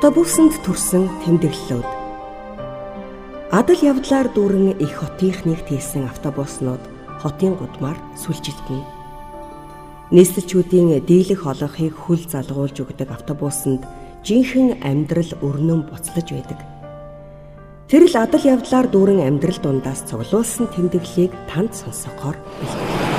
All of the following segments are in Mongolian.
автобусанд төрсэн тэмдэглэлүүд Адал явдлаар дүүрэн их хотынхныг тийсэн автобуснууд хотын гудмаар сүлжилдэнэ. Нийслэлчүүдийн дийлэх олонхыг хүл залгуулж өгдөг автобусанд жинхэнэ амьдрал өрнөн буцлаж байдаг. Тэр л адал явдлаар дүүрэн амьдрал дундаас цуглуулсан тэмдэглэлийг танд сонсохоор бэлтгэв.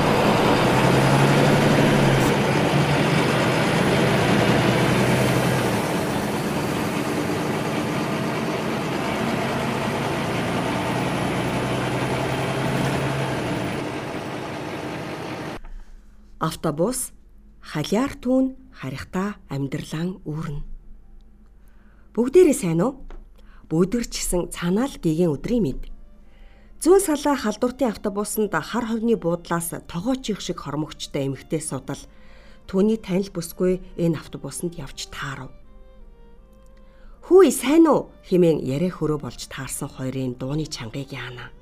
Автобус халяар түүн харихта амьдралан үүрнэ. Бүгдээрээ сайн уу? Бүдэрчсэн цанаал гигийн өдрийн мэд. Зүүн салаа халдвартын автобусанд хар ховны буудлаас тогоочих шиг хормогчтой эмэгтэй судал түүний танил бүсгүй энэ автобусанд явж таарав. Хүү сайн уу хэмээн яриа хөрөө болж таарсан хоёрын дууны чангаыг яана.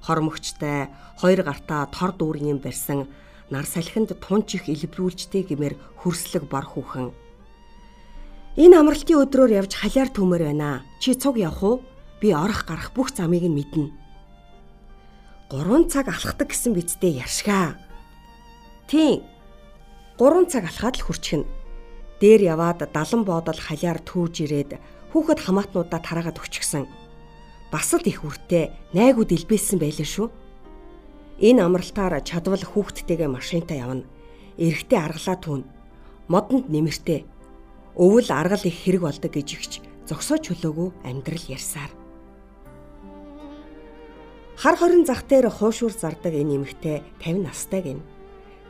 Хормогчтой хоёр гартаа тор дүүргийн барьсан нар салхинд тунч их илбрүүлжтэй гэмээр хөрслөг бар хүүхэн. Энэ амралтын өдрөөр явж халиар төмөр байна. Чи цуг явах уу? Би орох гарах бүх замыг нь мэднэ. 3 цаг алхахдаг гэсэн бидтэй яршгаа. Тийм. 3 цаг алхаад л хурчхна. Дээр яваад 70 боодол халиар төвж ирээд хүүхэд хамаатнуудаа тараагаад өчгсөн. Бас л их үртэй найгууд илбээсэн байлаа шүү. Энэ амралтаар чадвал хүүхдтэйгээ машинтаа явна. Эрэгтэй аргалаа түүн. Модонд нэмэртэй. Өвөл аргал их хэрэг болдог гэж ихч зогсоож чөлөөгүй амьдрал ярьсаар. Хар хорин зах дээр хуушур зардаг энэ эмэгтэй 50 настай гин.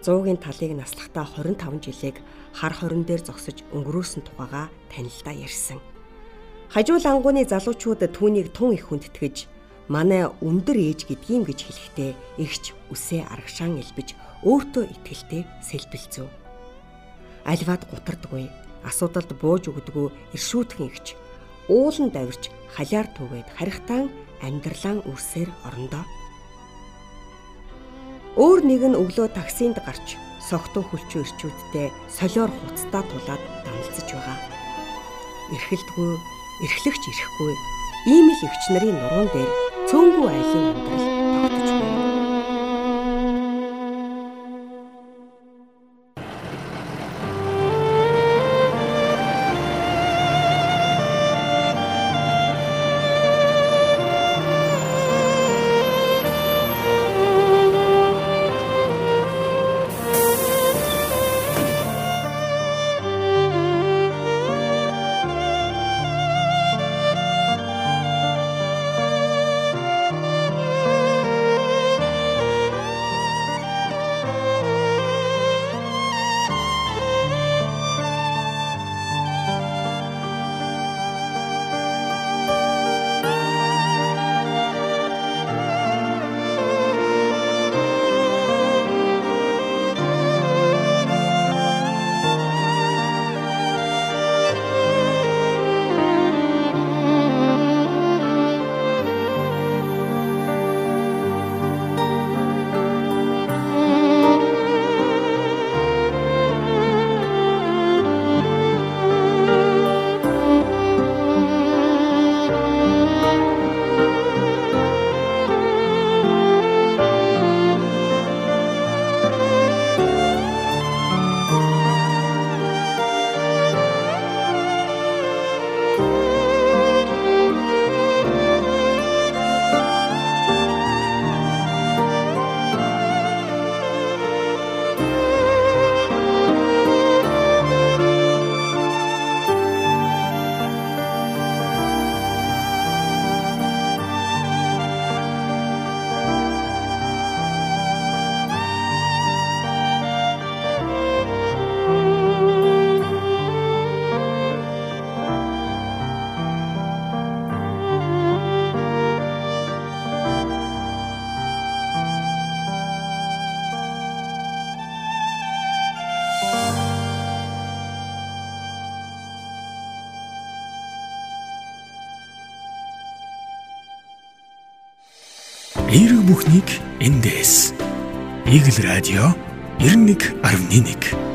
100-гийн талыг наслахтаа 25 жилиг хар хорин дээр зогсож өнгөрөөсөн тухайга танилдаа ярьсан. Хажуул ангууны залуучууд түүнийг тун их хүндэтгэж манай өндөр ээж гэдгийм гэж хэлэхдээ ихч үсээ арагшаан элбэж өөртөө итгэлтэй сэлбэлцв. Альваад гутардгүй, асуудалд бууж өгдөггүй иршүүдхэн ихч уулан давирч халяар түгээд харихтан амьдралан үрсээр орондоо. Өөр нэг нь өглөө таксинд гарч согтуу хүлчүү ирчүүдтэй солиор хуцтаа тулаад даналцж байгаа. Эрхэлдгүй, эрхлэгч ирэхгүй ийм л өвч нарын нуруунд дээр цөөнгүй айлын амьдрал тогтож байна. Эерэг бүхнийг эндээс. Игэл радио 91.1